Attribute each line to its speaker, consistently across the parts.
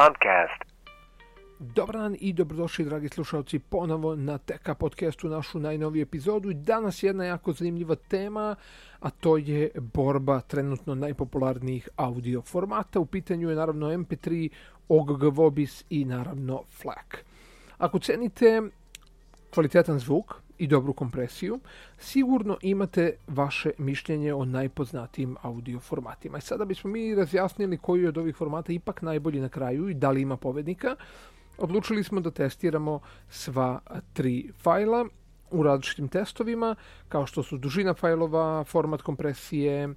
Speaker 1: Podcast.
Speaker 2: Dobar dan i dobrodošli dragi slušalci ponovo na TK podcastu našu najnoviju epizodu. Danas jedna jako zanimljiva tema, a to je borba trenutno najpopularnijih audio formata. U pitanju je naravno MP3, OGG Vobis i naravno FLAC. Ako cenite kvalitetan zvuk i dobru kompresiju, sigurno imate vaše mišljenje o najpoznatijim audio formatima. I sada bismo mi razjasnili koji od ovih formata ipak najbolji na kraju i da li ima pobednika. Odlučili smo da testiramo sva tri fajla u različitim testovima, kao što su dužina fajlova, format kompresije,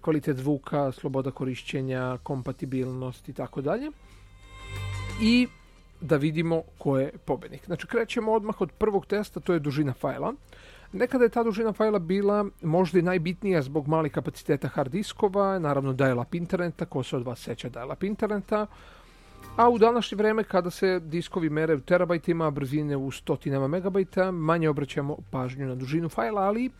Speaker 2: kvalitet zvuka, sloboda korišćenja, kompatibilnost i tako dalje. I da vidimo ko je pobednik. Znači krećemo odmah od prvog testa, to je dužina fajla. Nekada je ta dužina fajla bila možda i najbitnija zbog malih kapaciteta hard diskova, naravno dial-up interneta, ko se od vas seća dial-up interneta, a u današnje vreme kada se diskovi mere u terabajtima, brzine u stotinama megabajta, manje obraćamo pažnju na dužinu fajla, ali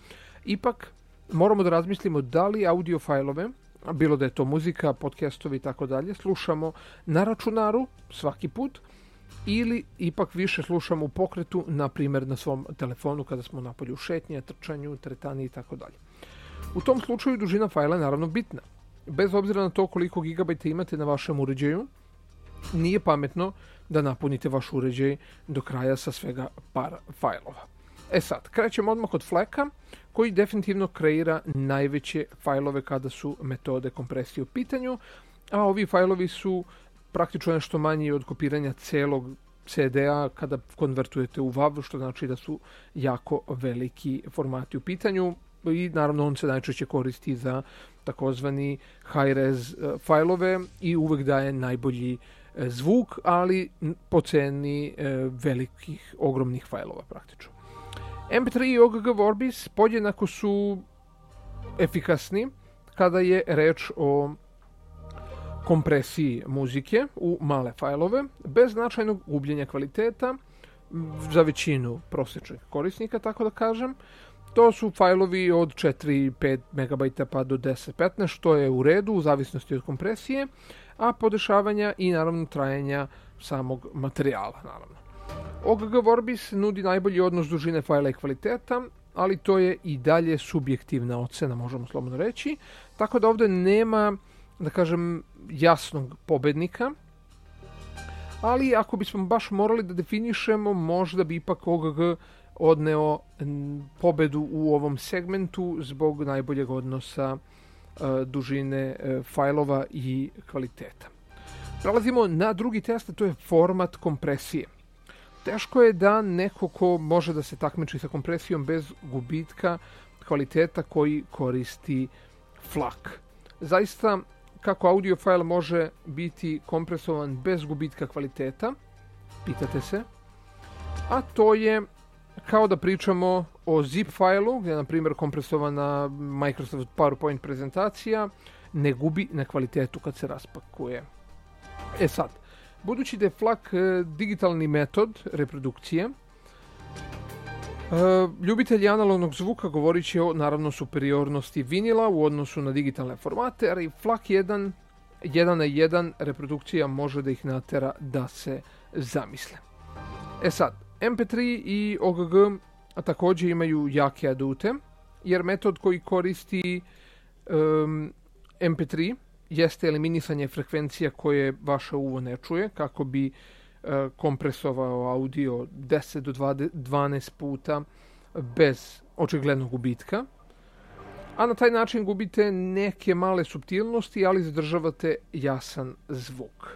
Speaker 2: ipak moramo da razmislimo da li audio fajlove, bilo da je to muzika, podcastovi i tako dalje, slušamo na računaru svaki put ili ipak više slušamo u pokretu, na primjer na svom telefonu kada smo na polju šetnje, trčanju, tretani i tako dalje. U tom slučaju dužina fajla je naravno bitna. Bez obzira na to koliko gigabajta imate na vašem uređaju, nije pametno da napunite vaš uređaj do kraja sa svega par fajlova. E sad, krećemo odmah od fleka koji definitivno kreira najveće fajlove kada su metode kompresije u pitanju, a ovi fajlovi su praktično nešto manji od kopiranja celog CD-a kada konvertujete u WAV, što znači da su jako veliki formati u pitanju i naravno on se najčešće koristi za takozvani high-res e, fajlove i uvek daje najbolji e, zvuk, ali po ceni e, velikih, ogromnih fajlova praktično. MP3 i OGG Vorbis podjednako su efikasni kada je reč o kompresiji muzike u male fajlove bez značajnog gubljenja kvaliteta za većinu prosječnih korisnika, tako da kažem. To su fajlovi od 4-5 MB pa do 10-15, što je u redu u zavisnosti od kompresije, a podešavanja i naravno trajanja samog materijala. Naravno. OGG Vorbis nudi najbolji odnos dužine fajla i kvaliteta, ali to je i dalje subjektivna ocena, možemo slobodno reći, tako da ovde nema da kažem, jasnog pobednika, ali ako bismo baš morali da definišemo, možda bi ipak OGG odneo pobedu u ovom segmentu zbog najboljeg odnosa e, dužine e, fajlova i kvaliteta. Prelazimo na drugi test, to je format kompresije. Teško je da neko ko može da se takmiči sa kompresijom bez gubitka kvaliteta koji koristi flak. Zaista kako audio file može biti kompresovan bez gubitka kvaliteta, pitate se, a to je kao da pričamo o zip fajlu, gdje je na primjer kompresovana Microsoft PowerPoint prezentacija, ne gubi na kvalitetu kad se raspakuje. E sad, budući da je FLAC e, digitalni metod reprodukcije, E, ljubitelji analognog zvuka govorit će o naravno superiornosti vinila u odnosu na digitalne formate, ali FLAC 1 1 na 1 reprodukcija može da ih natera da se zamisle. E sad, MP3 i OGG a takođe imaju jake adute, jer metod koji koristi um, MP3 jeste eliminisanje frekvencija koje vaše uvo ne čuje, kako bi kompresovao audio 10 do 12 puta bez očiglednog gubitka. A na taj način gubite neke male subtilnosti, ali zadržavate jasan zvuk.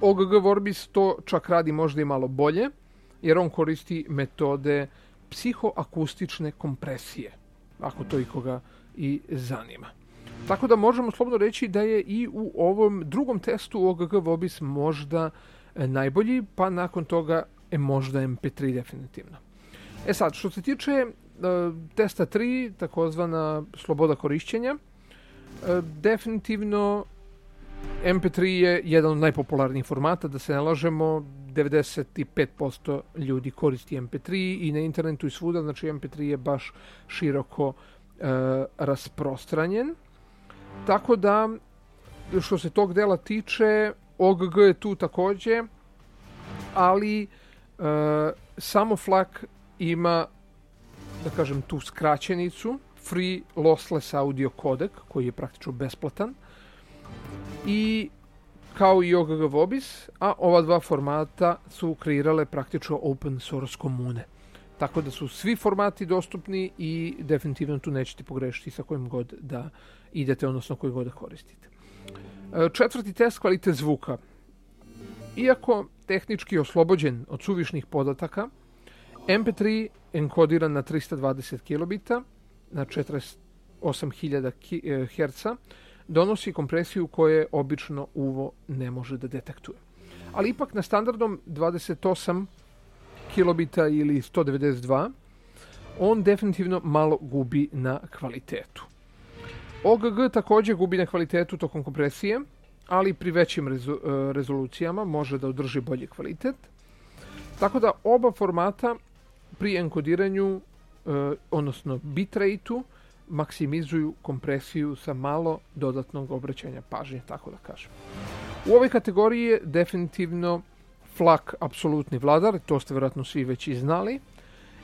Speaker 2: OGG Vorbis to čak radi možda i malo bolje, jer on koristi metode psihoakustične kompresije, ako to ikoga i zanima. Tako da možemo slobodno reći da je i u ovom drugom testu OGG Vobis možda E, najbolji, pa nakon toga je možda MP3 definitivno. E sad, što se tiče e, testa 3, takozvana sloboda korišćenja, e, definitivno MP3 je jedan od najpopularnijih formata, da se ne lažemo, 95% ljudi koristi MP3 i na internetu i svuda, znači MP3 je baš široko e, rasprostranjen. Tako da, što se tog dela tiče, OGG je tu takođe, ali uh, samo FLAC ima, da kažem, tu skraćenicu, Free Lossless Audio Codec, koji je praktično besplatan, i kao i OGG Vobis, a ova dva formata su kreirale praktično open source komune. Tako da su svi formati dostupni i definitivno tu nećete pogrešiti sa kojim god da idete, odnosno koji god da koristite. E, četvrti test kvalitet zvuka. Iako tehnički oslobođen od suvišnih podataka, MP3 enkodiran na 320 kilobita na 48.000 Hz donosi kompresiju koje obično uvo ne može da detektuje. Ali ipak na standardnom 28 kilobita ili 192 on definitivno malo gubi na kvalitetu. OGG takođe gubi na kvalitetu tokom kompresije, ali pri većim rezu, e, rezolucijama može da održi bolji kvalitet. Tako da oba formata pri enkodiranju, e, odnosno bitrate-u, maksimizuju kompresiju sa malo dodatnog obraćanja pažnje, tako da kažem. U ovoj kategoriji je definitivno Flak apsolutni vladar, to ste vjerojatno svi već i znali,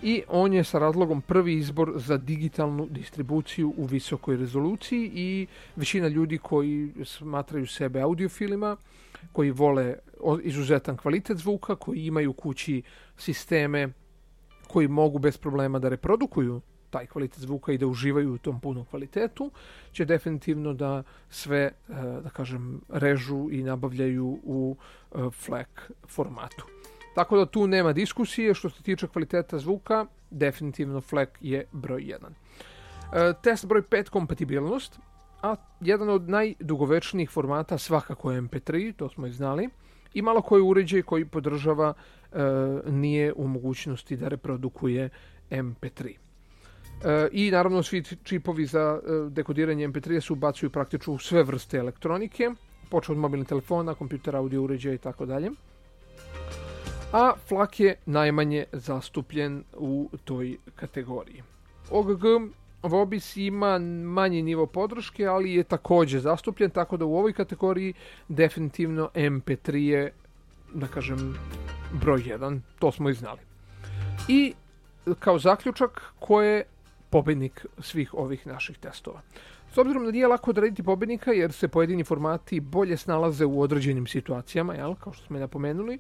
Speaker 2: i on je sa razlogom prvi izbor za digitalnu distribuciju u visokoj rezoluciji i većina ljudi koji smatraju sebe audiofilima, koji vole izuzetan kvalitet zvuka, koji imaju kući sisteme koji mogu bez problema da reprodukuju taj kvalitet zvuka i da uživaju u tom punom kvalitetu, će definitivno da sve, e, da kažem, režu i nabavljaju u e, FLAC formatu. Tako da tu nema diskusije što se tiče kvaliteta zvuka, definitivno FLAC je broj 1. E, test broj 5 kompatibilnost, a jedan od najdugovečnijih formata svakako je MP3, to smo i znali, i malo koji uređaj koji podržava nije u mogućnosti da reprodukuje MP3. E, I naravno svi čipovi za e, dekodiranje MP3 se ubacuju praktično u sve vrste elektronike, počeo od mobilnih telefona, kompjutera, audio uređaja i tako dalje. A flak je najmanje zastupljen u toj kategoriji. OGG Vobis ima manji nivo podrške, ali je takođe zastupljen, tako da u ovoj kategoriji definitivno MP3 je, da kažem, broj 1, to smo i znali. I kao zaključak, koje pobednik svih ovih naših testova. S obzirom da nije lako odrediti pobednika jer se pojedini formati bolje snalaze u određenim situacijama, jel, kao što smo je napomenuli,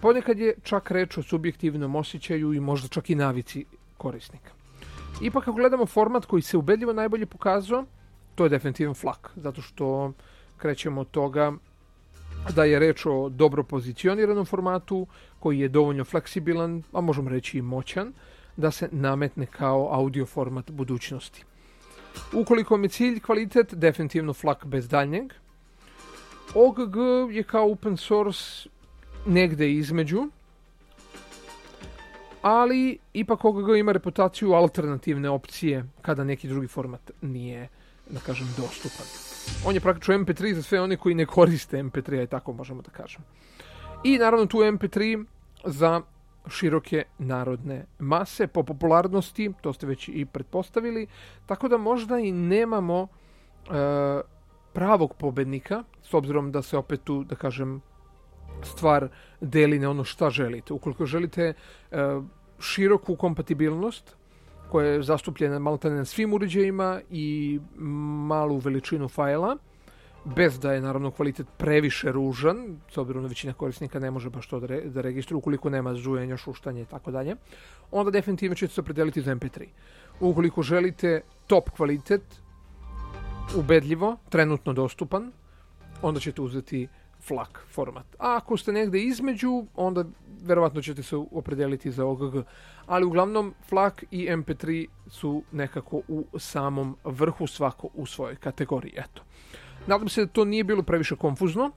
Speaker 2: ponekad je čak reč o subjektivnom osjećaju i možda čak i navici korisnika. Ipak ako gledamo format koji se ubedljivo najbolje pokazao, to je definitivno flak, zato što krećemo od toga da je reč o dobro pozicioniranom formatu koji je dovoljno fleksibilan, a možemo reći i moćan, da se nametne kao audio format budućnosti. Ukoliko mi cilj kvalitet, definitivno flak bez daljnjeg. OGG je kao open source negde između, ali ipak OGG ima reputaciju alternativne opcije kada neki drugi format nije, da kažem, dostupan. On je praktično MP3 za sve one koji ne koriste MP3, aj tako možemo da kažemo. I naravno tu MP3 za široke narodne mase po popularnosti, to ste već i pretpostavili, tako da možda i nemamo e, pravog pobednika, s obzirom da se opet tu, da kažem, stvar deli na ono šta želite. Ukoliko želite e, široku kompatibilnost, koja je zastupljena malo na svim uređajima i malu veličinu fajla, bez da je naravno kvalitet previše ružan, s obzirom da većina korisnika ne može baš to da, re, da registruje ukoliko nema zujenja, šuštanje i tako dalje, onda definitivno ćete se opredeliti za MP3. Ukoliko želite top kvalitet, ubedljivo, trenutno dostupan, onda ćete uzeti FLAC format. A ako ste negde između, onda verovatno ćete se opredeliti za OGG. Ali uglavnom FLAC i MP3 su nekako u samom vrhu svako u svojoj kategoriji. Eto. Nadam se da to nije bilo previše konfuzno.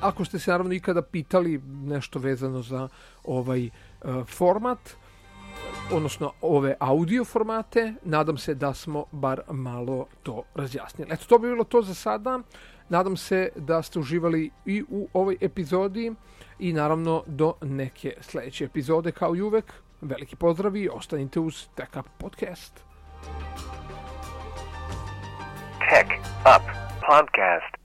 Speaker 2: Ako ste se naravno ikada pitali nešto vezano za ovaj uh, format, odnosno ove audio formate, nadam se da smo bar malo to razjasnili. Eto, to bi bilo to za sada. Nadam se da ste uživali i u ovoj epizodi i naravno do neke sledeće epizode kao i uvek. Veliki pozdrav i ostanite uz Tech Up Podcast. Tech Up podcast.